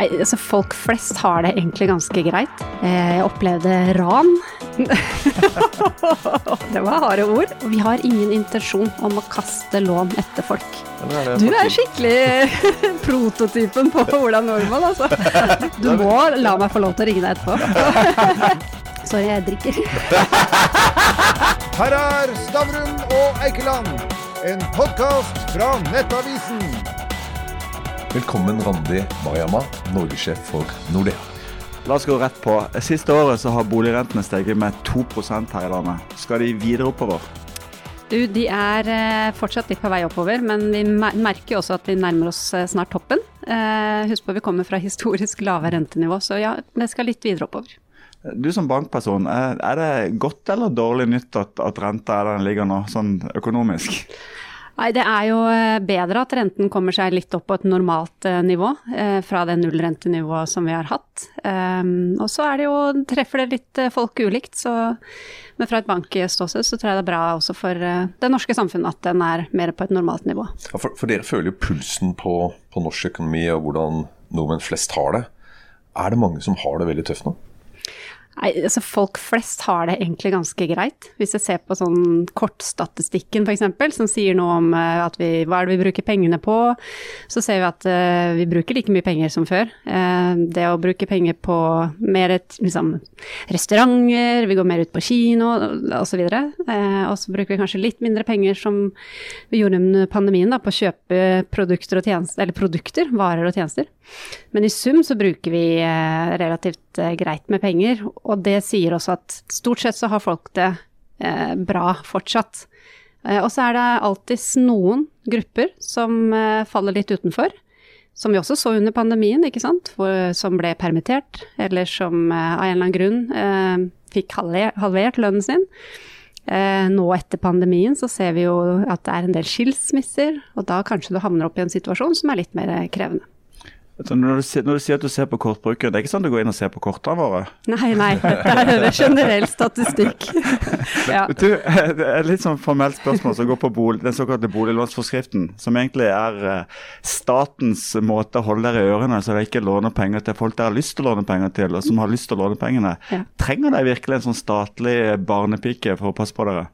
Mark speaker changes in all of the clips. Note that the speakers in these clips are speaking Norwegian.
Speaker 1: Nei, altså Folk flest har det egentlig ganske greit. Eh, Jeg opplevde ran. det var harde ord. Og vi har ingen intensjon om å kaste lån etter folk. Du er skikkelig prototypen på Ola Nordmann, altså. Du må la meg få lov til å ringe deg etterpå. Sorry, jeg drikker.
Speaker 2: Her er Stavrum og Eikeland, en podkast fra Nettavisen.
Speaker 3: Velkommen, Randi Mariama, norgessjef for Nordea.
Speaker 4: La oss gå rett på. Siste året så har boligrentene steget med 2 her i landet. Skal de videre oppover?
Speaker 1: Du, de er eh, fortsatt litt på vei oppover, men vi merker jo også at vi nærmer oss eh, snart toppen. Eh, Husk på vi kommer fra historisk lave rentenivå, så ja, det skal litt videre oppover.
Speaker 4: Du som bankperson, er er det godt eller dårlig nytt at, at renta er der den ligger nå, sånn økonomisk?
Speaker 1: Nei, det er jo eh, bedre at renten kommer seg litt opp på et normalt eh, nivå, eh, fra det nullrentenivået som vi har hatt. Um, og så er det jo, treffer det litt folk ulikt, så men fra et bankståsted så tror jeg det er bra også for det norske samfunnet at den er mer på et normalt nivå.
Speaker 3: Ja, for, for dere føler jo pulsen på, på norsk økonomi og hvordan nordmenn flest har det. Er det mange som har det veldig tøft nå?
Speaker 1: Nei, altså Folk flest har det egentlig ganske greit. Hvis jeg ser på sånn kortstatistikken f.eks., som sier noe om eh, at vi, hva er det vi bruker pengene på, så ser vi at uh, vi bruker like mye penger som før. Uh, det å bruke penger på mer et, liksom, restauranter, vi går mer ut på kino osv. Eh, og så bruker vi kanskje litt mindre penger som vi gjorde under pandemien, da, på å kjøpe produkter og tjenester, eller produkter, varer og tjenester. Men i sum så bruker vi eh, relativt eh, greit med penger, og det sier også at stort sett så har folk det eh, bra fortsatt. Eh, og så er det alltids noen grupper som eh, faller litt utenfor. Som vi også så under pandemien, ikke sant. For, som ble permittert, eller som eh, av en eller annen grunn eh, fikk halve- halvert lønnen sin. Nå etter pandemien så ser vi jo at det er en del skilsmisser, og da kanskje du havner opp i en situasjon som er litt mer krevende.
Speaker 4: Altså, når, du, når du sier at du ser på kortbruken, det er ikke sånn du går inn og ser på kortene våre?
Speaker 1: Nei, nei, Det er generell statistikk. ja.
Speaker 4: Du, det er litt sånn formelt spørsmål som går på bolig, den såkalte boliglånsforskriften, som egentlig er eh, statens måte å holde dere i ørene så dere ikke låner penger til folk dere har lyst til å låne penger til, og som har lyst til å låne pengene.
Speaker 1: Ja.
Speaker 4: Trenger dere virkelig en sånn statlig barnepike for å passe på dere?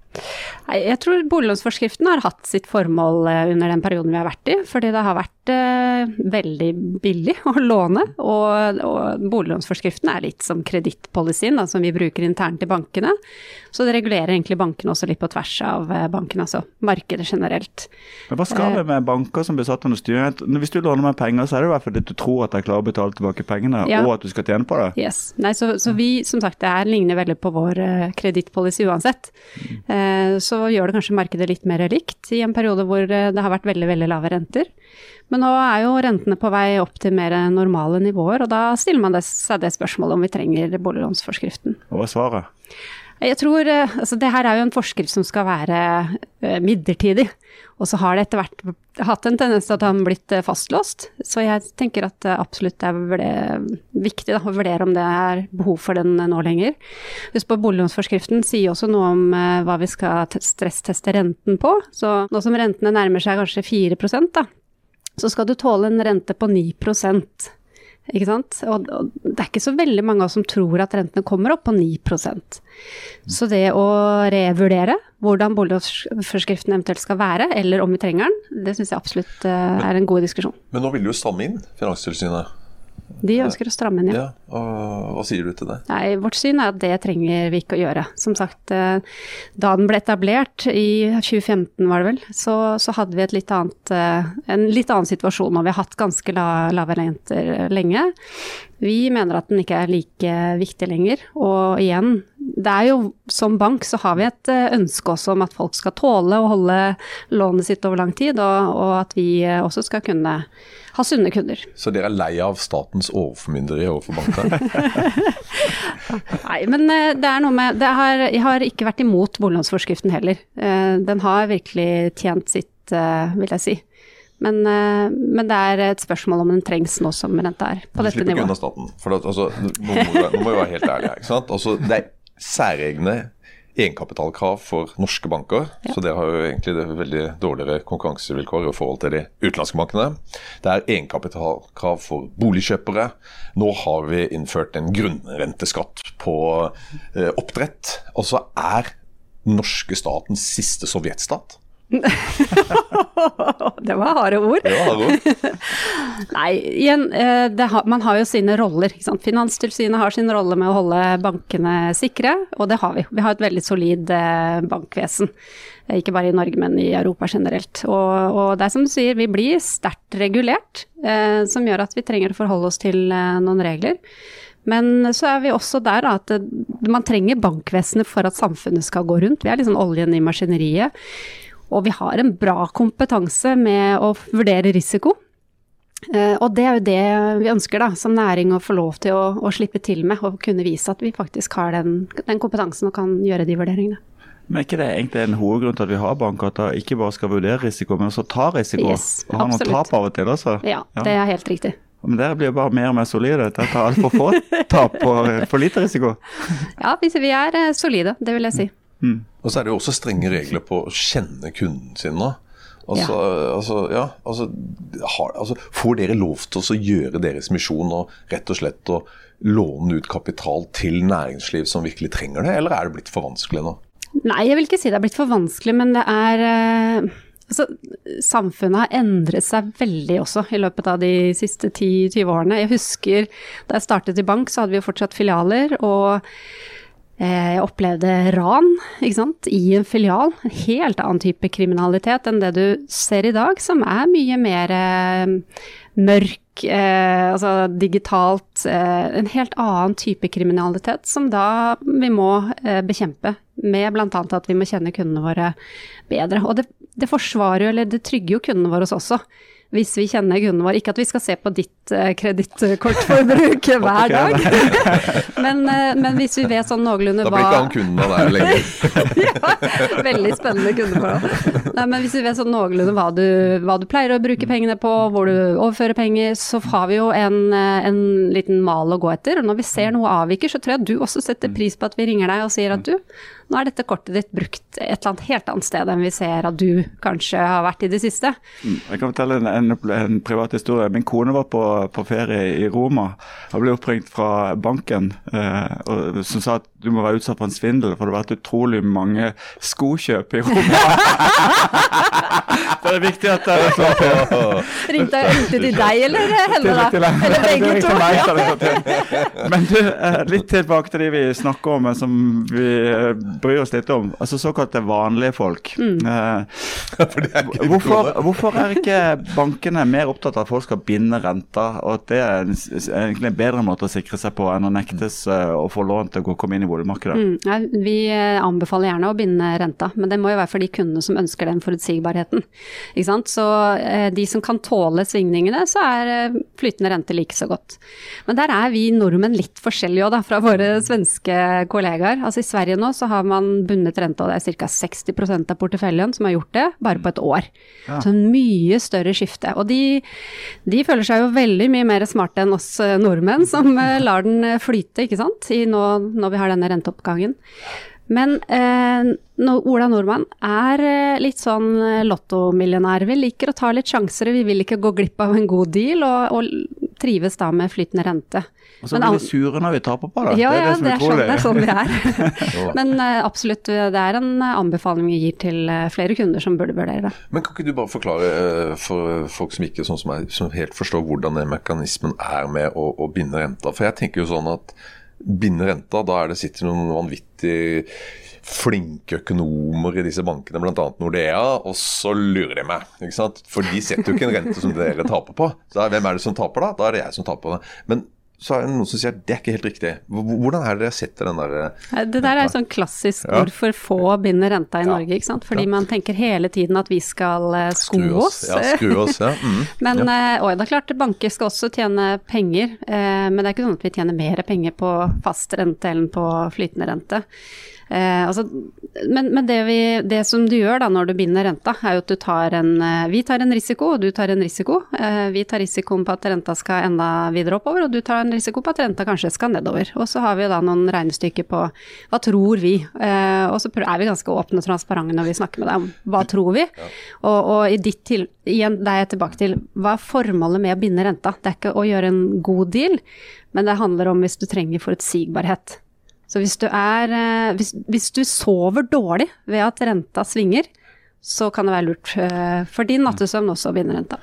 Speaker 1: Nei, Jeg tror boliglånsforskriften har hatt sitt formål eh, under den perioden vi har vært i, fordi det har vært eh, veldig billig å låne. Og, og boliglånsforskriften er litt som kredittpolicyen som vi bruker internt i bankene. Så det regulerer egentlig bankene også litt på tvers av eh, bankene, altså markedet generelt.
Speaker 4: Men Hva skal vi med banker som blir satt under styring? Hvis du låner meg penger, så er det i hvert fall at du tror at jeg klarer å betale tilbake pengene,
Speaker 1: Ja.
Speaker 4: og at du skal tjene på det.
Speaker 1: Yes. Nei, så, så vi, som sagt, det her ligner veldig på vår kredittpolicy uansett. Eh, så gjør det kanskje markedet litt mer likt i en periode hvor eh, det har vært veldig, veldig lave renter. Men nå er jo rentene på vei opp til mer normale nivåer, og da stiller man seg det spørsmålet om vi trenger boliglånsforskriften.
Speaker 4: Hva er svaret?
Speaker 1: Jeg tror, eh, altså Det her er jo en forskrift som skal være eh, midlertidig, og så har det etter hvert hatt en tendens til at den har blitt eh, fastlåst. Så jeg tenker at det absolutt er vurder- viktig da, å vurdere om det er behov for den nå lenger. Husk på boliglånsforskriften sier også noe om hva vi skal stressteste renten på. Så nå som rentene nærmer seg kanskje 4 da, så skal du tåle en rente på 9 ikke sant? Og, og det er ikke så veldig mange av oss som tror at rentene kommer opp på 9% Så det å revurdere hvordan boligforskriften eventuelt skal være, eller om vi trenger den, det syns jeg absolutt eh, er en god diskusjon.
Speaker 3: Men nå vil jo stramme inn Finanstilsynet.
Speaker 1: De ønsker å stramme inn, ja.
Speaker 3: Ja, og Hva sier du til det?
Speaker 1: Nei, vårt syn er at det trenger vi ikke å gjøre. Som sagt, eh, da den ble etablert i 2015 var det vel, så, så hadde vi et litt annet, eh, en litt annen situasjon, og vi har hatt ganske la, lave renter lenge. Vi mener at den ikke er like viktig lenger. Og igjen, det er jo som bank så har vi et eh, ønske også om at folk skal tåle å holde lånet sitt over lang tid, og, og at vi eh, også skal kunne ha sunne kunder.
Speaker 3: Så dere er lei av statens overformynderi overfor bankene?
Speaker 1: Nei, men eh, det er noe med det har, Jeg har ikke vært imot boliglånsforskriften heller. Eh, Den har virkelig tjent sitt, eh, vil jeg si. Men, men det er et spørsmål om den trengs nå som renta er på
Speaker 3: Du
Speaker 1: dette
Speaker 3: slipper ikke unna staten. For det, altså, nå, må nå må vi være helt ærlige her. Altså, det er særegne egenkapitalkrav for norske banker. Så det har jo egentlig det veldig dårligere konkurransevilkår i forhold til de utenlandske bankene. Det er egenkapitalkrav for boligkjøpere. Nå har vi innført en grunnrenteskatt på eh, oppdrett. Og så er norske statens siste sovjetstat.
Speaker 1: det var harde ord.
Speaker 3: Det var harde ord.
Speaker 1: Nei, igjen, eh, har, man har jo sine roller. ikke sant? Finanstilsynet har sin rolle med å holde bankene sikre, og det har vi. Vi har et veldig solid eh, bankvesen. Eh, ikke bare i Norge, men i Europa generelt. Og, og det er som du sier, vi blir sterkt regulert, eh, som gjør at vi trenger å forholde oss til eh, noen regler. Men så er vi også der da, at man trenger bankvesenet for at samfunnet skal gå rundt. Vi er liksom oljen i maskineriet. Og vi har en bra kompetanse med å vurdere risiko. Uh, og det er jo det vi ønsker da, som næring å få lov til å, å slippe til med, og kunne vise at vi faktisk har den, den, kompetansen og kan gjøre de vurderingene.
Speaker 4: Men er ikke det egentlig en hovedgrunn til at vi har banker, at de ikke bare skal vurdere risiko, men også ta risiko?
Speaker 1: Yes,
Speaker 4: og ha noen tap av og til også?
Speaker 1: Ja, ja, det er helt riktig.
Speaker 4: Men dere blir bare mer og mer solide. Dette tar altfor få tap og for lite risiko.
Speaker 1: Ja, vi er eh, solide, det vil jeg si.
Speaker 3: Mm. Og så er det jo også strenge regler på å kjenne kunden sin nå. Altså, ja. Altså, ja, altså, har, altså, får dere lov til å gjøre deres misjon og rett og slett å låne ut kapital til næringsliv som virkelig trenger det, eller er det blitt for vanskelig nå?
Speaker 1: Nei, jeg vil ikke si det er blitt for vanskelig, men det er eh, altså, Samfunnet har endret seg veldig også i løpet av de siste 10-20 årene. Jeg husker da jeg startet i bank, så hadde vi jo fortsatt filialer. og jeg opplevde ran i en filial. En helt annen type kriminalitet enn det du ser i dag, som er mye mer eh, mørk, eh, altså digitalt. Eh, en helt annen type kriminalitet som da vi må eh, bekjempe. Med bl.a. at vi må kjenne kundene våre bedre. Og det, det forsvarer jo, eller det trygger jo kundene våre også hvis vi kjenner kunden vår. Ikke at vi skal se på ditt uh, kredittkortforbruk hver dag, men, uh, men, hvis vi vet sånn noenlunde
Speaker 3: hva Da blir ikke han kunden av deg lenger.
Speaker 1: ja, veldig spennende kundeforhold. Nei, men hvis vi vet sånn noenlunde hva du, hva du pleier å bruke pengene på, hvor du overfører penger, så har vi jo en, eh, en liten mal å gå etter. Og når vi ser noe avviker, så tror jeg at du også setter pris på at vi ringer deg og sier at du, nå er dette kortet ditt brukt et eller annet helt annet sted enn vi ser at du kanskje har vært i det siste.
Speaker 4: Mm, jeg kan fortelle en, en, en privat historie. Min kone var på, på ferie i Roma og ble oppringt fra banken eh, og, som sa at du må være utsatt for en svindel, for det har vært utrolig mange skokjøp i Roma. det er viktig at det slår til.
Speaker 1: Ringte, ringte til deg eller henne, da? Eller begge to?
Speaker 4: Men du, eh, litt tilbake til de vi snakker om, som vi eh, bryr oss litt om. Altså såkalte vanlige folk. Mm. Eh, hvorfor, hvorfor, er ikke bankene mer opptatt av at folk skal binde renter, og at det er egentlig en bedre måte å sikre seg på enn å nektes å få lån til å komme inn i boligmarkedet?
Speaker 1: Mm. Ja, vi eh, anbefaler gjerne å binde renta, men det må jo være for de kundene som ønsker den forutsigbarheten. Så eh, de som kan tåle svingningene, så er uh, flytende rente like så godt. Men der er vi nordmenn litt forskjellige òg, fra våre svenske kollegaer. Altså I Sverige nå så har man bundet renta, og det er ca. 60% av porteføljen som har gjort det, bare på et år. Ja. Så en mye større skifte. Og de, de, føler seg jo veldig mye mer smarte enn oss eh, nordmenn, som eh, lar den eh, flyte, ikke sant, I nå, når vi har denne renteoppgangen. Men eh, Ola Nordmann er litt sånn lottomillionær. Vi liker å ta litt sjanser, vi vil ikke gå glipp av en god deal, og, og trives da med flytende rente.
Speaker 4: Og så blir vi sure når vi taper på det.
Speaker 1: Ja, det er, det, ja, det er, sånn, det er sånn er. Men eh, absolutt, det er en anbefaling vi gir til flere kunder som burde vurdere det.
Speaker 3: Men kan ikke du bare forklare eh, for folk som ikke sånn som meg, som helt forstår hvordan den mekanismen er med å, å binde renta? For jeg tenker jo sånn at binde renta, da det sitter noen vanvittig flinke økonomer i disse bankene, bl.a. Nordea, og så lurer de meg. ikke sant? For de setter jo ikke en rente som dere taper på. Så hvem er det som taper da? Da er det jeg som taper det. Men så er det noen som sier at det er ikke helt riktig. Hvordan er det dere setter den der
Speaker 1: eh, Det der er sånn klassisk ja. hvorfor få binder renta i ja. Norge, ikke sant. Fordi ja. man tenker hele tiden at vi skal uh, sko oss.
Speaker 3: Ja, skru oss, ja. Mm.
Speaker 1: men uh, og det er klart, banker skal også tjene penger, men det er ikke sånn at vi tjener mer penger på fast rente enn på flytende rente. Eh, altså, men, men det, vi, det, som du gjør da når du binder renta, er jo at du tar en eh, Vi tar en risiko, og du tar en risiko. Eh, vi tar risikoen på at renta skal enda videre oppover, og du tar en risiko på at renta kanskje skal nedover. Og så har vi jo da noen regnestykker på hva tror vi, eh, og så er vi ganske åpne og transparente når vi snakker med deg om hva tror vi. Og, og i ditt til, igjen, det er jeg tilbake til hva er formålet med å binde renta? Det er ikke å gjøre en god deal, men det handler om hvis du trenger forutsigbarhet. Så hvis du er eh, hvis, hvis du sover dårlig ved at renta svinger, så kan det være lurt eh, for din nattesøvn også å binde renta.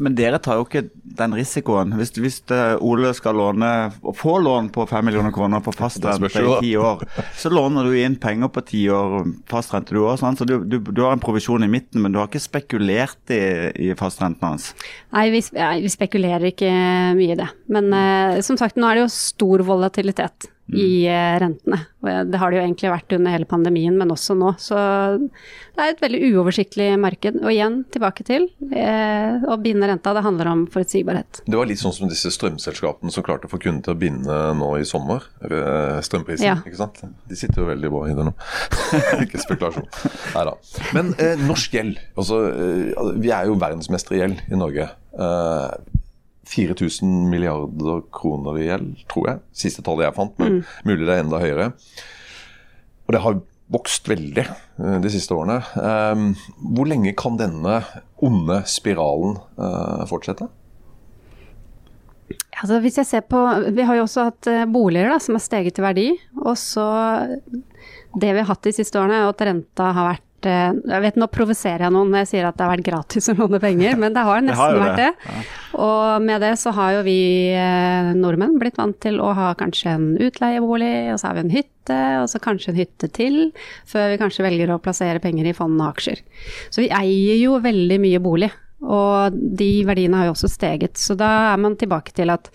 Speaker 4: Men dere tar jo ikke den risikoen. Hvis, hvis eh, Ole skal låne, få lån på 5 millioner kroner på fastrente i ti år, så låner du inn penger på ti år fastrente du òg. Så du, du, du, har en provisjon i midten, men du har ikke spekulert i, i fastrenten hans?
Speaker 1: Nei, vi, vi, spekulerer ikke mye i det. Men uh, som sagt, nå er det jo stor volatilitet i uh, rentene. Det har det jo egentlig vært under hele pandemien, men også nå. Så det er et veldig uoversiktlig marked. Og igjen, tilbake til eh, å binde renta, det handler om forutsigbarhet.
Speaker 3: Det var litt sånn som disse strømselskapene som klarte å få kunder til å binde nå i sommer. Eh, strømprisen, ja. ikke sant. De sitter jo veldig bra i det nå. ikke spekulasjon. Nei da. Men eh, norsk gjeld. Altså, eh, vi er jo verdensmestere i gjeld i Norge. Eh, 4000 milliarder kroner i gjeld, tror jeg. Siste tallet jeg fant, men mm. mulig det er enda høyere. Og det har vokst veldig eh, de siste årene. Um, hvor lenge kan denne onde spiralen uh, fortsette?
Speaker 1: Altså, hvis jeg ser på, Vi har jo også hatt uh, boliger da, som har steget i verdi. Og så Det vi har hatt de siste årene, er at renta har vært Eh, jeg vet Nå provoserer jeg noen når jeg sier at det har vært gratis å låne penger, men det har nesten det har vært det. det. Og med det så har jo vi eh, nordmenn blitt vant til å ha kanskje en utleiebolig, og så har vi en hytte, og så kanskje en hytte til, før vi kanskje velger å plassere penger i fond og aksjer. Så vi eier jo veldig mye bolig, og de verdiene har jo også steget. Så da er man tilbake til at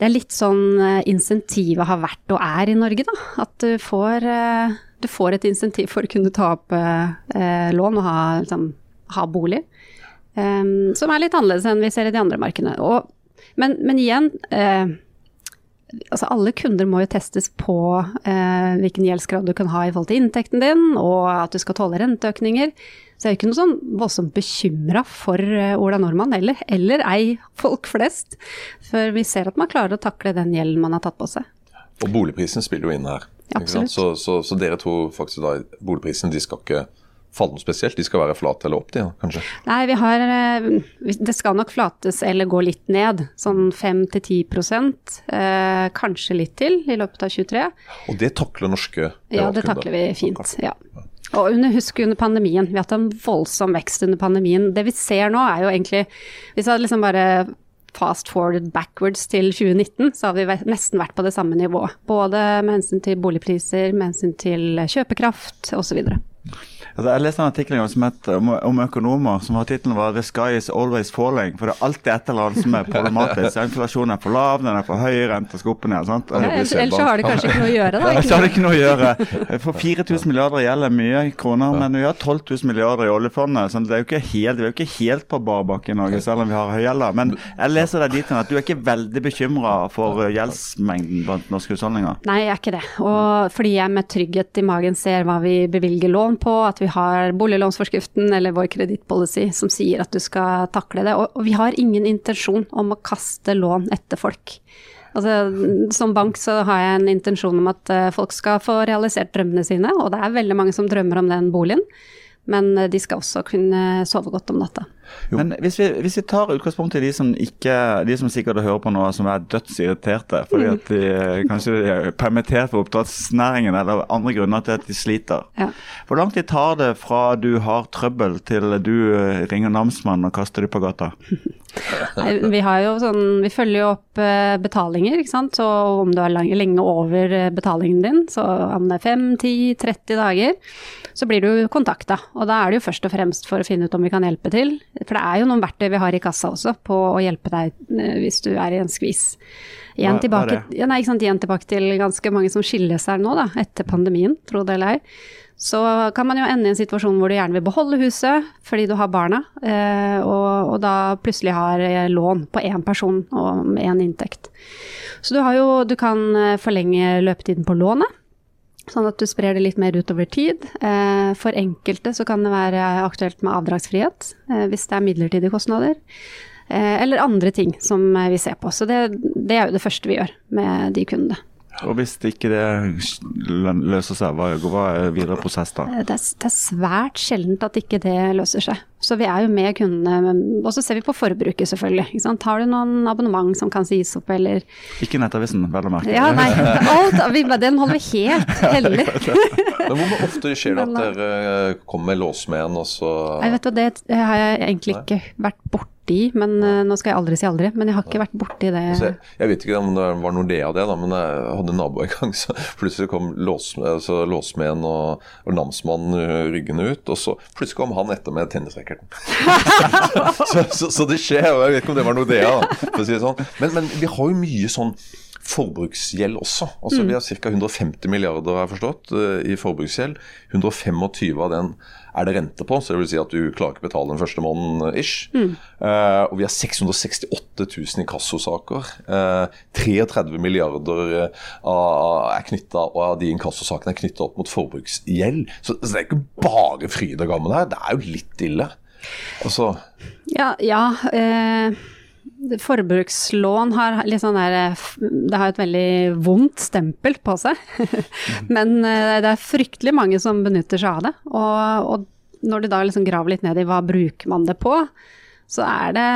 Speaker 1: det er litt sånn eh, insentivet har vært og er i Norge, da. At du får du får et insentiv for å kunne ta opp eh, lån og ha, liksom, ha bolig. Um, som er litt annerledes enn vi ser i de andre markedene. Og, men, men, igjen, eh, altså alle kunder må jo testes på eh, hvilken gjeldsgrad du kan ha i forhold til inntekten din, og at du skal tåle renteøkninger. Så jeg er ikke noe sånn voldsomt bekymra for eh, Ola Nordmann heller, eller ei folk flest. For vi ser at man klarer å takle den gjelden man har tatt på seg.
Speaker 3: Og boligprisen spiller jo inn her. Så, så, så, dere tror faktisk da boligprisen de skal ikke falle noe spesielt, de skal være flate eller opp, de, kanskje?
Speaker 1: Nei, vi har eh, Det skal nok flates eller gå litt ned. Sånn 5-10 eh, kanskje litt til i løpet av 23.
Speaker 3: Og det takler norske
Speaker 1: Ja, det takler vi fint. ja. Og under, husk under pandemien, vi har hatt en voldsom vekst under pandemien. Det vi ser nå er jo egentlig Hvis jeg liksom bare fast forward backwards til 2019, så har vi nesten vært på det samme nivået. Både med hensyn til boligpriser, med hensyn til kjøpekraft osv.
Speaker 4: Altså, jeg leste en artikkel som het, om, om, økonomer som har tittelen var 'The sky is always falling'. For det er alltid et eller annet som er problematisk. Inflasjonen er for lav, den er for høy, renta skal opp og ned. sant?
Speaker 1: Ja, ellers, ellers har det kanskje ikke noe å gjøre, da?
Speaker 4: Ellers har det ikke noe å gjøre. For 4000 milliarder gjelder mye kroner, men vi har 12 000 milliarder i oljefondet. så det er jo ikke helt, vi er jo ikke helt på bar bakke i Norge, selv om vi har høy gjeld. Men jeg leser deg dit at du er ikke veldig bekymra for gjeldsmengden blant norske husholdninger?
Speaker 1: Nei, jeg er ikke det. Og fordi jeg med trygghet i magen ser hva vi bevilger lån på, at vi har boliglånsforskriften eller vår kredittpolicy som sier at du skal takle det. Og, vi har ingen intensjon om å kaste lån etter folk. Altså, som bank så har jeg en intensjon om at eh, folk skal få realisert drømmene sine, og det er veldig mange som drømmer om den boligen. Men eh, de skal også kunne sove godt om natta.
Speaker 4: Jo. Men hvis vi, hvis vi, tar utgangspunkt i de som, ikke, de som sikkert hører på nå som er dødsirriterte fordi mm. at de eh, kanskje er permittert for oppdrettsnæringen eller andre grunner til at de sliter. Ja. Hvor lang tid tar det fra du har trøbbel til du eh, ringer namsmannen og kaster dem på gata?
Speaker 1: Nei, vi, har jo sånn, vi følger jo opp eh, betalinger, ikke sant. Så om du er lenge over betalingen din, så om det er 5, 10, 30 dager, så blir du kontakta. Og da er det jo først og fremst for å finne ut om vi kan hjelpe til. For det er jo noen verktøy vi har i kassa også på å hjelpe deg eh, hvis du er i en skvis. Igjen, hva, tilbake, hva ja, nei, sant, igjen tilbake til ganske mange som skiller seg nå, da, etter pandemien, tro det eller ei. Så kan man jo ende i en situasjon hvor du gjerne vil beholde huset fordi du har barna, eh, og, og, da plutselig har eh, lån på én person og med én inntekt. Så du, jo, du kan forlenge løpetiden på lånet. Sånn at du sprer det litt mer utover tid. Eh, for enkelte så kan det være aktuelt med avdragsfrihet eh, hvis det er midlertidige kostnader. Eh, eller andre ting som vi ser på. Så det, det er jo det første vi gjør med de kundene.
Speaker 4: Og hvis ikke det løser seg, hva, er videre prosess da?
Speaker 1: Eh, Det er, det er svært sjeldent at ikke det løser seg. Så vi er jo med kundene, og så ser vi på forbruket selvfølgelig. Ikke sant? Har du noen abonnement som kan sies opp, eller
Speaker 4: Ikke Nettavisen, vel å merke.
Speaker 1: Ja, nei, alt, vi, den holder vi helt hellig.
Speaker 3: Men hvor ofte skjer det at dere kommer med låsmeden, og så
Speaker 1: vet det har jeg egentlig ikke vært borti, men eh, nå skal jeg aldri si aldri. Men jeg har ikke vært borti det.
Speaker 3: Altså, jeg, jeg vet ikke om det var Nordea det, da, men jeg hadde en nabo en gang, så plutselig kom lås, altså, låsmeden og, og namsmannen uh, ryggende ut, og så plutselig kom han etter med tennisracketen. så, så, så det skjer, og jeg vet ikke om det var Nordea, da, for å si det sånn. Men, men vi har jo mye sånn forbruksgjeld også. Altså Vi har ca. 150 milliarder har jeg forstått, eh, i forbruksgjeld. 125 av den er det rente på, så det vil si at du klarer ikke å betale den første måneden ish. Eh, og vi har 668 000 inkassosaker. Uh, 33 milliarder eh, av, er knyttet, og av de inkassosakene er knytta opp mot forbruksgjeld. Så, så det er ikke bare fryd og gammen her, det er jo litt ille. Altså,
Speaker 1: Ja, ja eh, forbrukslån har litt sånn der eh, Det har et veldig vondt stempel på seg. Men eh, det er fryktelig mange som benytter seg av det. Og, og når du da liksom graver litt ned i hva bruker man det på, så er det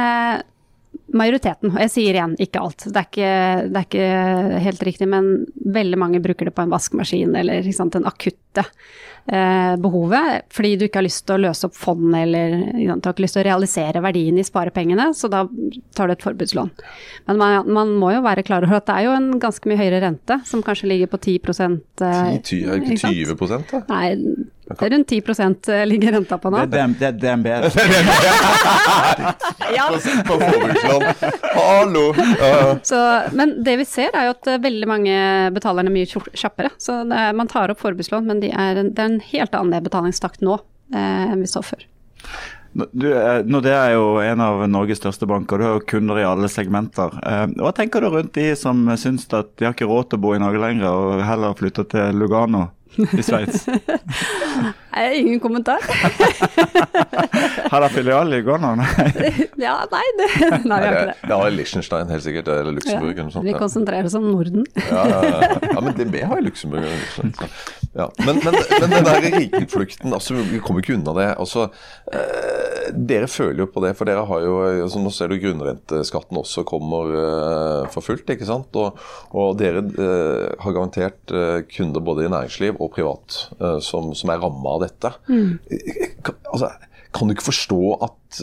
Speaker 1: majoriteten. Og jeg sier igjen, ikke alt. Det er ikke, det er ikke helt riktig, men veldig mange bruker det på en vaskemaskin eller sant, den akutte eh, behovet, fordi du ikke har lyst til å løse opp fond eller sant, du har ikke lyst til å realisere verdien i sparepengene, så da tar du et forbudslån. Men man, man må jo være klar over at det er jo en ganske mye høyere rente, som kanskje ligger på 10 eh,
Speaker 3: 10, 20, er det
Speaker 1: ikke
Speaker 3: ikke 20 da?
Speaker 1: Nei, det er rundt 10 ligger renta på nå.
Speaker 4: Det er, DM, det er DNB.
Speaker 1: Ja,
Speaker 3: På forbrukslån. Hallo! Uh.
Speaker 1: Så, men det vi ser er jo at eh, veldig mange betaler er mye kjappere. Så det er, man tar opp forbrukslån, men de er, det er en helt annen nedbetalingstakt nå eh, enn vi så før.
Speaker 4: Du, eh, Nordea er jo en av Norges største banker, du har jo kunder i alle segmenter. Eh, Hva tenker du rundt de som syns at de har ikke råd til å bo i Norge lenger, og heller flytter til Lugano i Sveits?
Speaker 1: Nei, ingen kommentar.
Speaker 4: Har dere filial i går Nei.
Speaker 1: ja, nei, det, nei, vi har ikke
Speaker 3: det,
Speaker 1: det.
Speaker 3: det har Liechtenstein helt sikkert, eller
Speaker 1: Ja,
Speaker 3: eller noe sånt.
Speaker 1: vi konsentrerer oss om Norden.
Speaker 3: Ja, ja, ja. ja, men vi har jo Luxembourg. Ja. Men, men, men den der rikeflukten, altså, vi kommer ikke unna det. Altså, eh, dere føler jo på det, for dere har jo altså, Nå ser du grunnrenteskatten også kommer eh, for fullt, ikke sant. Og, og dere eh, har garantert eh, kunder både i næringsliv og privat eh, som, som er ramma av dette. Mm. Kan, altså, kan du ikke forstå at,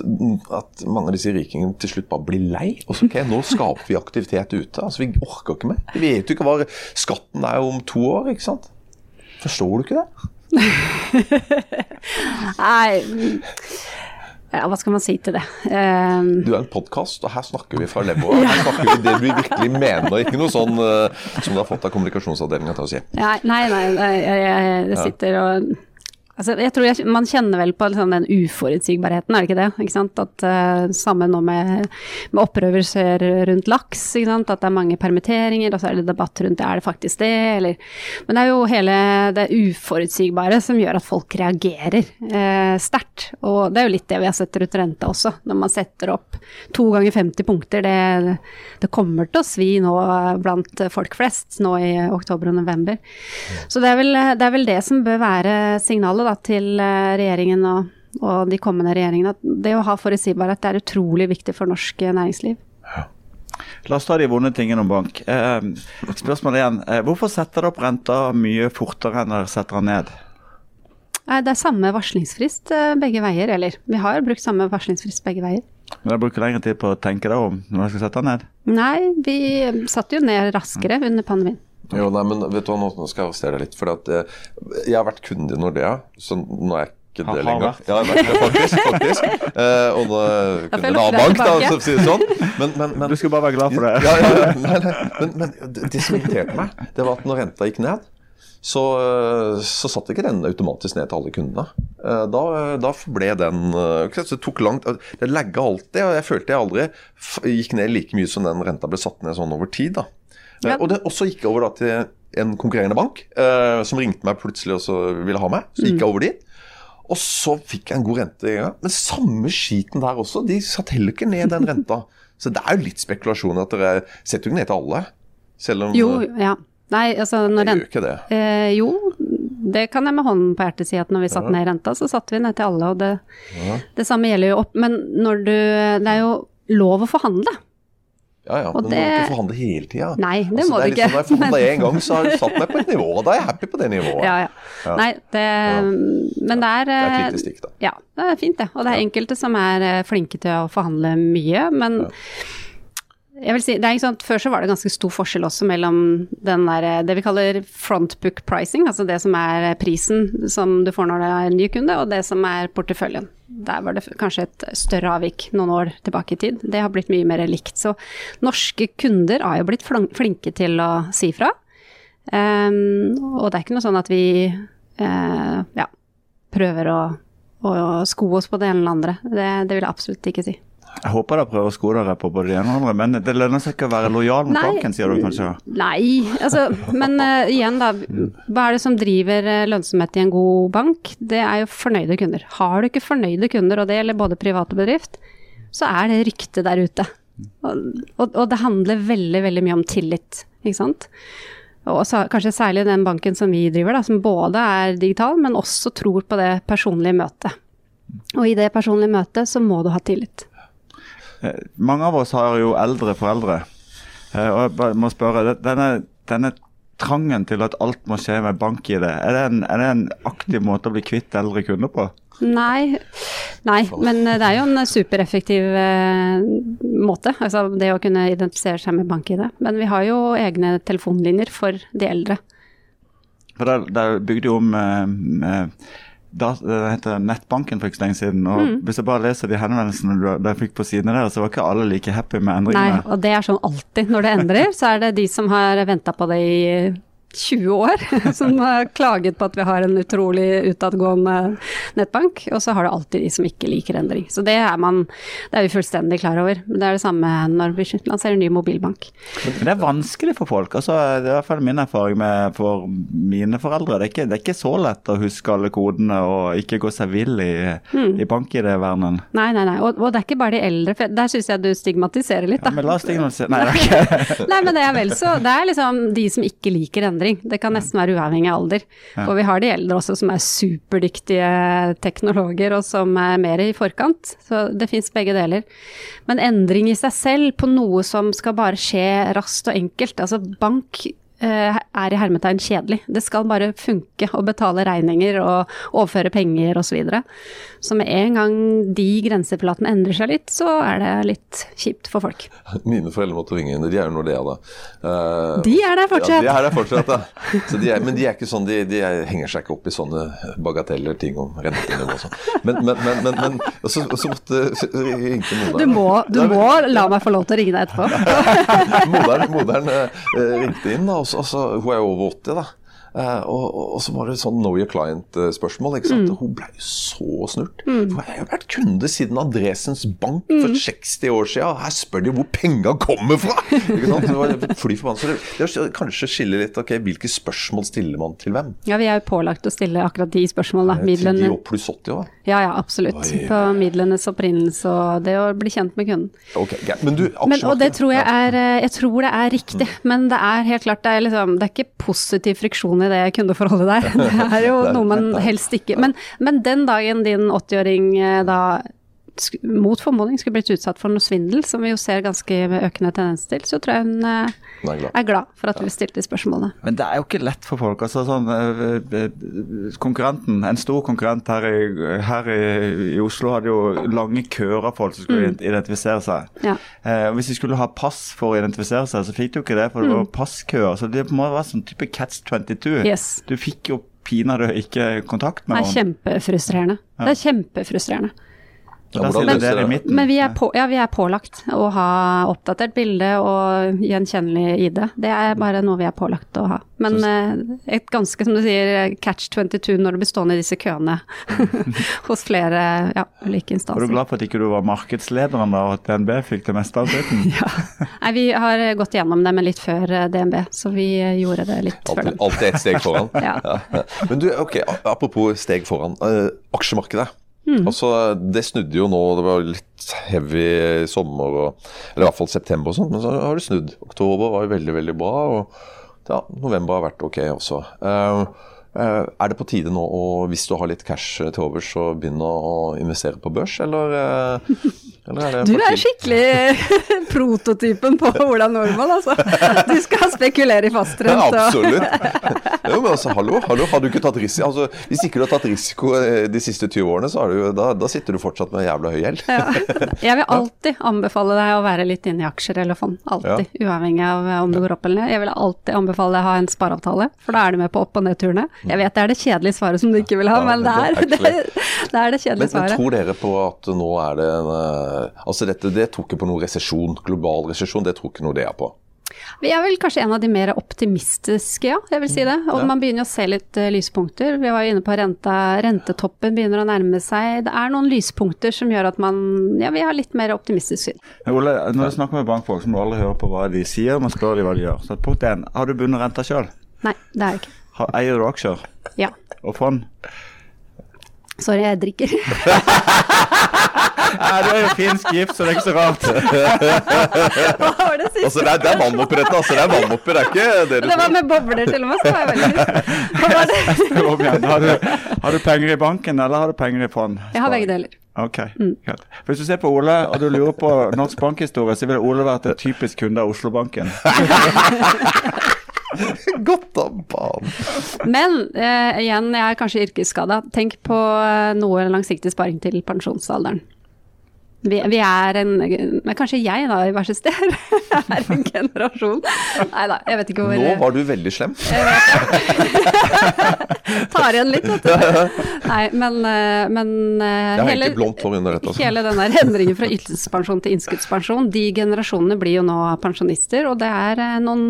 Speaker 3: at mange av disse rikingene til slutt bare blir lei? Også, okay, Nå skaper vi aktivitet ute. altså Vi orker ikke mer. Vi vet jo ikke hva skatten er om to år. ikke sant? Forstår du ikke det?
Speaker 1: Nei, ja, hva skal man si til det? Um...
Speaker 3: Du er en podkast, og her snakker vi fra levra. Her snakker vi det vi virkelig mener, ikke noe sånn uh, som du har fått av kommunikasjonsavdelinga til å si.
Speaker 1: Nei, nei, nei jeg, jeg sitter og altså, Jeg tror jeg, man kjenner vel på liksom den uforutsigbarheten, er det ikke det? Ikke sant? At uh, Sammen nå med, med opprøvelser rundt laks, at det er mange permitteringer, og så er det debatt rundt er det faktisk det, eller Men det er jo hele det uforutsigbare som gjør at folk reagerer uh, sterkt. Og det er jo litt det vi har sett rundt renta også, når man setter opp to ganger 50 punkter. Det, det kommer til å svi nå blant folk flest nå i oktober og november. Så det er vel det, er vel det som bør være signalet da, til eh, regjeringen og, og de kommende regjeringene. At det å ha forutsigbarhet er utrolig viktig for norsk eh, næringsliv.
Speaker 4: La oss ta de vonde tingene om bank. Eh, spørsmålet igjen. Eh, hvorfor setter dere opp renta mye fortere enn dere setter den ned?
Speaker 1: Det er samme varslingsfrist begge veier, eller vi har brukt samme varslingsfrist begge veier.
Speaker 4: Men dere bruker lengre tid på å tenke deg om når dere skal sette den ned?
Speaker 1: Nei, vi satte jo ned raskere under pandemien.
Speaker 3: Jo, nei, men vet du hva, nå skal jeg arrestere deg litt. For at, eh, jeg har vært kunde i Nordea, så nå er jeg ikke det lenger. Ja, jeg har vært det, faktisk. faktisk. Eh, og nå er
Speaker 1: Da får
Speaker 3: kunde en annen bank, da,
Speaker 1: tilbake.
Speaker 3: så å si det sånn. Men, men, men
Speaker 4: Du skulle bare være glad for det.
Speaker 3: Ja, ja, ja. Nei, nei. Men, men det, det som irriterte meg, det var at når renta gikk ned, så, så satt ikke den automatisk ned til alle kundene. Eh, Da, da ble den eh, Det tok langt Det lagga alltid, og jeg følte jeg aldri gikk ned like mye som den renta ble satt ned sånn over tid. da. Eh, Og det også gikk over da til en konkurrerende bank, eh, som ringte meg plutselig og så ville ha meg. Så gikk jeg over dit. Og så fikk jeg en god rente Ja. Men samme skiten der også. De satte heller ikke ned den renta. Så det er jo litt spekulasjon at dere setter jo ikke ned til alle. Selv om
Speaker 1: Jo, ja. Nei, altså når
Speaker 3: gjør ikke det.
Speaker 1: Eh, jo, det kan jeg med hånden på hjertet si at når vi satte ned renta, så satte vi ned til alle, og det, det samme gjelder jo opp. Men når du Det er jo lov å forhandle.
Speaker 3: Ja, ja,
Speaker 1: Og
Speaker 3: men
Speaker 1: det-
Speaker 3: du må ikke forhandle hele tida.
Speaker 1: Nei, det
Speaker 3: altså,
Speaker 1: må
Speaker 3: det
Speaker 1: du ikke.
Speaker 3: Sånn, når jeg forhandla én gang, så har du satt meg på et nivå, og da er jeg happy på det nivået.
Speaker 1: Ja, ja.
Speaker 3: Ja.
Speaker 1: Nei, det Men det er
Speaker 3: Det er et
Speaker 1: eh,
Speaker 3: lite stikk, da.
Speaker 1: Ja, det er fint det. Og det er enkelte som er eh, flinke til å forhandle mye, men jeg vil si, det er ikke sant, Før så var det ganske stor forskjell også mellom den der, eh, det vi kaller frontbook pricing, altså det som er prisen som du får når det er en ny kunde, og det som er porteføljen. Der var det kanskje et større avvik noen år tilbake i tid. Det har blitt mye mer likt. Så norske kunder har jo blitt flinke til å si fra. Um, og det er ikke noe sånn at vi uh, ja, prøver å, å sko oss på det ene eller andre. Det, det vil jeg absolutt ikke si.
Speaker 4: Jeg håper dere prøver å sko dere på både det ene og det andre, men det lønner seg ikke å være lojal mot banken, sier du kanskje?
Speaker 1: Nei, altså, men uh, igjen da, hva er det som driver eh, lønnsomhet i en god bank? Det er jo fornøyde kunder. Har du ikke fornøyde kunder, og det gjelder både privat og bedrift, så er det rykte der ute. Og, og, og det handler veldig, veldig mye om tillit, ikke sant? Og så, kanskje særlig den banken som vi driver, da, som både er digital, men også tror på det personlige møtet. Og i det personlige møtet så må du ha tillit.
Speaker 4: Eh, Mange av oss har jo eldre foreldre. Eh, Og jeg bare må spørre, denne, denne trangen til at alt må skje med bank-ID, er, det en- er det en aktiv måte å bli kvitt eldre kunder på?
Speaker 1: Nei, nei, men det er jo en supereffektiv eh, måte. Altså det å kunne identifisere seg med bank-ID. Men vi har jo egne telefonlinjer for de eldre.
Speaker 4: For der, der bygde jo om eh, eh, da, det heter nettbanken for ikke så lenge siden. og
Speaker 1: Mm.
Speaker 4: Hvis jeg bare leser de henvendelsene du, du fikk på sidene der, så var ikke alle like happy med endringene.
Speaker 1: Nei, og det er sånn alltid. Når det endrer, så er det de som har venta på det i 20 år, som har klaget på at vi har en utrolig utadgående nettbank. Og så har du alltid de som ikke liker endring. Så det er, man, det er vi fullstendig klar over. Men det er det samme når vi lanserer en ny mobilbank.
Speaker 4: Men det er vanskelig for folk. altså Det er i hvert fall min erfaring med for mine foreldre. Det er ikke, det er ikke så lett å huske alle kodene og ikke gå seg vill i,
Speaker 1: Mm.
Speaker 4: i bank-ID-verdenen.
Speaker 1: Nei, nei, nei. Og, og det er ikke bare de eldre. For der syns jeg du stigmatiserer litt,
Speaker 4: Ja, men la oss stigmatisere Nei, det er ikke
Speaker 1: Nei, men det er vel så Det er liksom de som ikke liker endring. Det kan nesten være uavhengig av alder. Og vi har de eldre også som er superdyktige teknologer og som er mer i forkant. Så det fins begge deler. Men endring i seg selv på noe som skal bare skje raskt og enkelt. Altså bank er i hermetegn kjedelig. Det skal bare funke å betale regninger og overføre penger osv. Så, videre. så med en gang de grenseflatene endrer seg litt, så er det litt kjipt for folk.
Speaker 3: Mine foreldre måtte ringe inn, de er jo Nordea da. Uh,
Speaker 1: De er der fortsatt.
Speaker 3: Ja, de er der fortsatt, da. Så de er, men de er ikke sånn, de, de er, henger seg ikke opp i sånne bagateller, ting om rentenivå og sånn. Men, men, men, men, men så, så måtte ringte moderen.
Speaker 1: Du må, du må la meg få lov til å ringe deg etterpå.
Speaker 3: moderen, moderen uh, ringte inn, da, og så, og hun er jo over 80 da. Uh, og, og, så var det sånn know your client-spørsmål. sant? Hun ble jo så snurt. For jeg har jo vært kunde siden Andresens Bank for 60 år siden. Her spør de hvor penga kommer fra! Det var fly forbanna. Det, er kanskje skille litt ok, hvilke spørsmål stiller man til hvem?
Speaker 1: Ja, vi er jo pålagt å stille akkurat de spørsmålene.
Speaker 3: Til de pluss 80 år?
Speaker 1: Ja, ja, absolutt.
Speaker 3: Oi.
Speaker 1: På midlenes opprinnelse og det å bli kjent med kunden.
Speaker 3: Ok, greit. Men du,
Speaker 1: Men, og det tror jeg er eh, Jeg tror det er riktig, men det er helt klart det er, liksom, det er ikke positiv friksjon i det kundeforholdet der. Det er jo noe man helst ikke Men, men den dagen din 80-åring eh, da mot formodning skulle blitt utsatt for noe svindel, som vi jo ser ganske økende tendens til, så tror jeg hun
Speaker 3: er glad.
Speaker 1: er glad for at vi stilte spørsmålene.
Speaker 4: Men det er jo ikke lett for folk. altså sånn, eh, eh, Konkurrenten, en stor konkurrent her i, her i, i Oslo hadde jo lange køer av folk som skulle identifisere seg.
Speaker 1: Ja.
Speaker 4: Eh, og Hvis de skulle ha pass for å identifisere seg, så fikk de jo ikke det, for det var passkøer. Så det må være sånn type catch 22.
Speaker 1: Yes.
Speaker 4: Du fikk jo pinadø ikke kontakt med noen.
Speaker 1: kjempefrustrerende. Det er kjempefrustrerende.
Speaker 3: Ja,
Speaker 4: Det
Speaker 3: er
Speaker 4: stiller dere i.
Speaker 1: Men vi er, på, ja, vi er pålagt å ha oppdatert bilde og gjenkjennelig ID. Det er bare noe vi er pålagt å ha. Men eh, et ganske, som du sier, catch 22 når du blir stående i disse køene hos flere ja, ulike
Speaker 4: Er du glad for at ikke du var markedslederen da, og at DNB fikk det meste av dritten?
Speaker 1: Nei, vi har gått gjennom det, men litt før eh, DNB, så vi eh, gjorde det litt før
Speaker 3: Alltid,
Speaker 1: dem.
Speaker 3: alltid ett steg foran.
Speaker 1: Ja.
Speaker 3: Men du, ok, apropos steg foran. Uh, aksjemarkedet. Altså, Det snudde jo nå, det var litt heavy sommer, og, eller i hvert fall september og sånn, men så har det snudd. Oktober var jo veldig, veldig bra, og ja, november har vært ok også. Eh, er det på tide nå, å, hvis du har litt cash til overs, så begynne å investere på børs, eller, eh, eller er det
Speaker 1: Du er skikkelig prototypen på Ola Nordmann, altså. Du skal spekulere i
Speaker 3: Ja,
Speaker 1: fastrent. Ja,
Speaker 3: absolutt. Jo, men altså, hallo, hallo, har du ikke tatt risiko? Altså, hvis ikke du har tatt risiko eh, de siste 20 årene, så har du, jo- da, da sitter du fortsatt med jævla høy gjeld.
Speaker 1: Ja. Jeg vil alltid anbefale deg å være litt inne i aksjer eller fond. Alltid. Uavhengig av eh, om det går opp eller ned. Jeg vil alltid anbefale deg å ha en spareavtale, for da er du med på opp- og nedturene. Jeg vet det er det kjedelige svaret som du ikke vil ha,
Speaker 3: Ja,
Speaker 1: men det er
Speaker 3: det
Speaker 1: det,
Speaker 3: er
Speaker 1: det, kjedelige
Speaker 3: Men, men tror dere på at nå er det en eh, Altså dette, det tror ikke på noe resesjon, global resesjon, det tror ikke noe det er på.
Speaker 1: Vi er vel kanskje en av de mer optimistiske, ja. Jeg vil si det. Og
Speaker 3: Ja.
Speaker 1: man begynner å se litt uh, lyspunkter. Vi var jo inne på renta. Rentetoppen begynner å nærme seg. Det er noen lyspunkter som gjør at man Ja, vi har litt mer optimistisk syn.
Speaker 4: Ole, når du snakker med bankfolk, så må du aldri høre på hva de sier, men spør de hva de gjør. Så punkt én, har du bundet renta sjøl?
Speaker 1: Nei, det er jeg ikke.
Speaker 4: Eier du aksjer
Speaker 1: Ja.
Speaker 4: og fond?
Speaker 1: Sorry, jeg drikker.
Speaker 4: Nei, du er jo finsk gift, så det er ikke så rart.
Speaker 1: Hva var det siste?
Speaker 3: Altså Det er, det er vann oppi altså. Det er vannopper, det er ikke det du
Speaker 1: Det var med bobler til og med, så var jeg veldig. Hva var.
Speaker 4: Har du, har du penger i banken, eller har du penger i fond?
Speaker 1: Jeg har begge deler.
Speaker 4: Ok, mm. Hvis du ser på Ole, og du lurer på norsk bankhistorie, så ville Ole vært en typisk kunde av Oslobanken.
Speaker 3: Godt av banen.
Speaker 1: Men eh, igjen, jeg er kanskje yrkesskada. Tenk på eh, noe langsiktig sparing til pensjonsalderen. Vi, vi er en Men kanskje jeg, da, i verste sted, er en generasjon Nei da, jeg vet ikke hvor
Speaker 3: Nå var du veldig slem.
Speaker 1: Tar igjen litt, vet du. Nei, men, eh, men eh,
Speaker 3: Jeg
Speaker 1: hele.
Speaker 3: Altså.
Speaker 1: hele den der endringen fra ytelsespensjon til innskuddspensjon, de generasjonene blir jo nå pensjonister, og det er eh, noen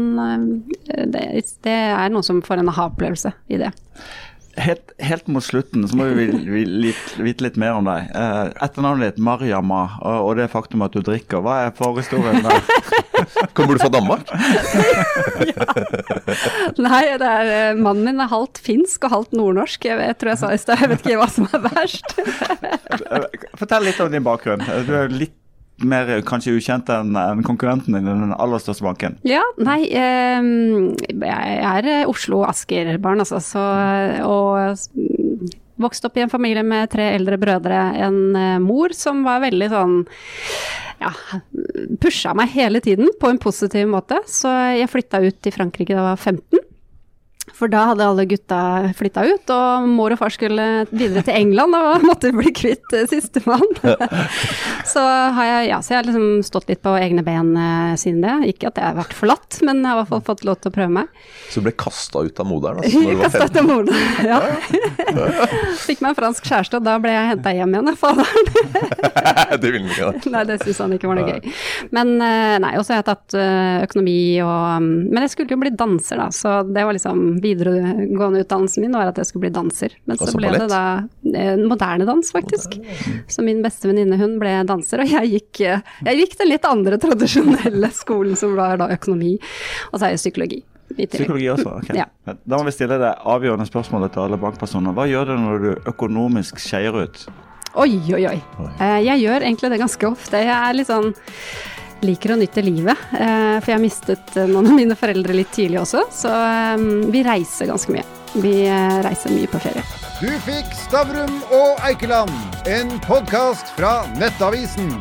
Speaker 1: det, det er noen som får en aha-opplevelse i det.
Speaker 4: Helt, helt mot slutten så må vi vi- vi litt, vite litt mer om deg. Eh, etternavnet ditt, Mariama, og, og det faktum at du drikker. Hva er forhistorien der?
Speaker 3: Kommer du fra Danmark?
Speaker 1: Nei, det er, eh, mannen min er halvt finsk og halvt nordnorsk. Jeg, vet- jeg tror jeg sa i stad, jeg vet ikke hva som er verst.
Speaker 4: Fortell litt om din bakgrunn. Du er litt mer kanskje ukjent enn en konkurrenten din den aller største banken.
Speaker 1: Ja, nei, eh, jeg er eh, Oslo Asker-barn, altså, så Og vokste opp i en familie med tre eldre brødre. En eh, mor som var veldig sånn ja, pusha meg hele tiden på en positiv måte. Så jeg flytta ut til Frankrike da jeg var 15. For da hadde alle gutta flytta ut, og mor og far skulle videre til England og måtte bli kvitt eh, sistemann. så har jeg, ja, så jeg har liksom stått litt på egne ben eh, siden det. Ikke at jeg har vært forlatt, men jeg har i hvert fall fått lov til å prøve meg.
Speaker 3: Så du ble kasta ut av moderen altså,
Speaker 1: kastet
Speaker 3: 15?
Speaker 1: til moren. Ja. Fikk meg en fransk kjæreste, og da ble jeg henta hjem igjen av faderen.
Speaker 3: det ville du ikke. da.
Speaker 1: Nei, det syntes han ikke var noe gøy. Men eh, nei, og så har jeg tatt økonomi og mm, Men jeg skulle jo bli danser, da, så det var liksom videregående utdannelsen min var at jeg skulle bli danser. Men så
Speaker 3: Altså
Speaker 1: ble
Speaker 3: ballett?
Speaker 1: det da eh, moderne dans, faktisk. Så min beste venninne, hun ble danser, og jeg gikk, eh, jeg gikk den litt andre tradisjonelle skolen, som var da økonomi, og så er jeg psykologi.
Speaker 4: Psykologi også? ok.
Speaker 1: Ja.
Speaker 4: Da må vi stille det avgjørende spørsmålet til alle bankpersoner. Hva gjør du når du økonomisk skeier ut?
Speaker 1: Oi, oi, oi. Eh, Jeg gjør egentlig det ganske ofte. Jeg er litt sånn liker å nyte livet. eh, For jeg mistet eh, noen av mine foreldre litt tidlig også, så eh, vi reiser ganske mye. Vi reiser mye på ferie.
Speaker 2: Du fikk Stavrum og Eikeland, en podkast fra Nettavisen.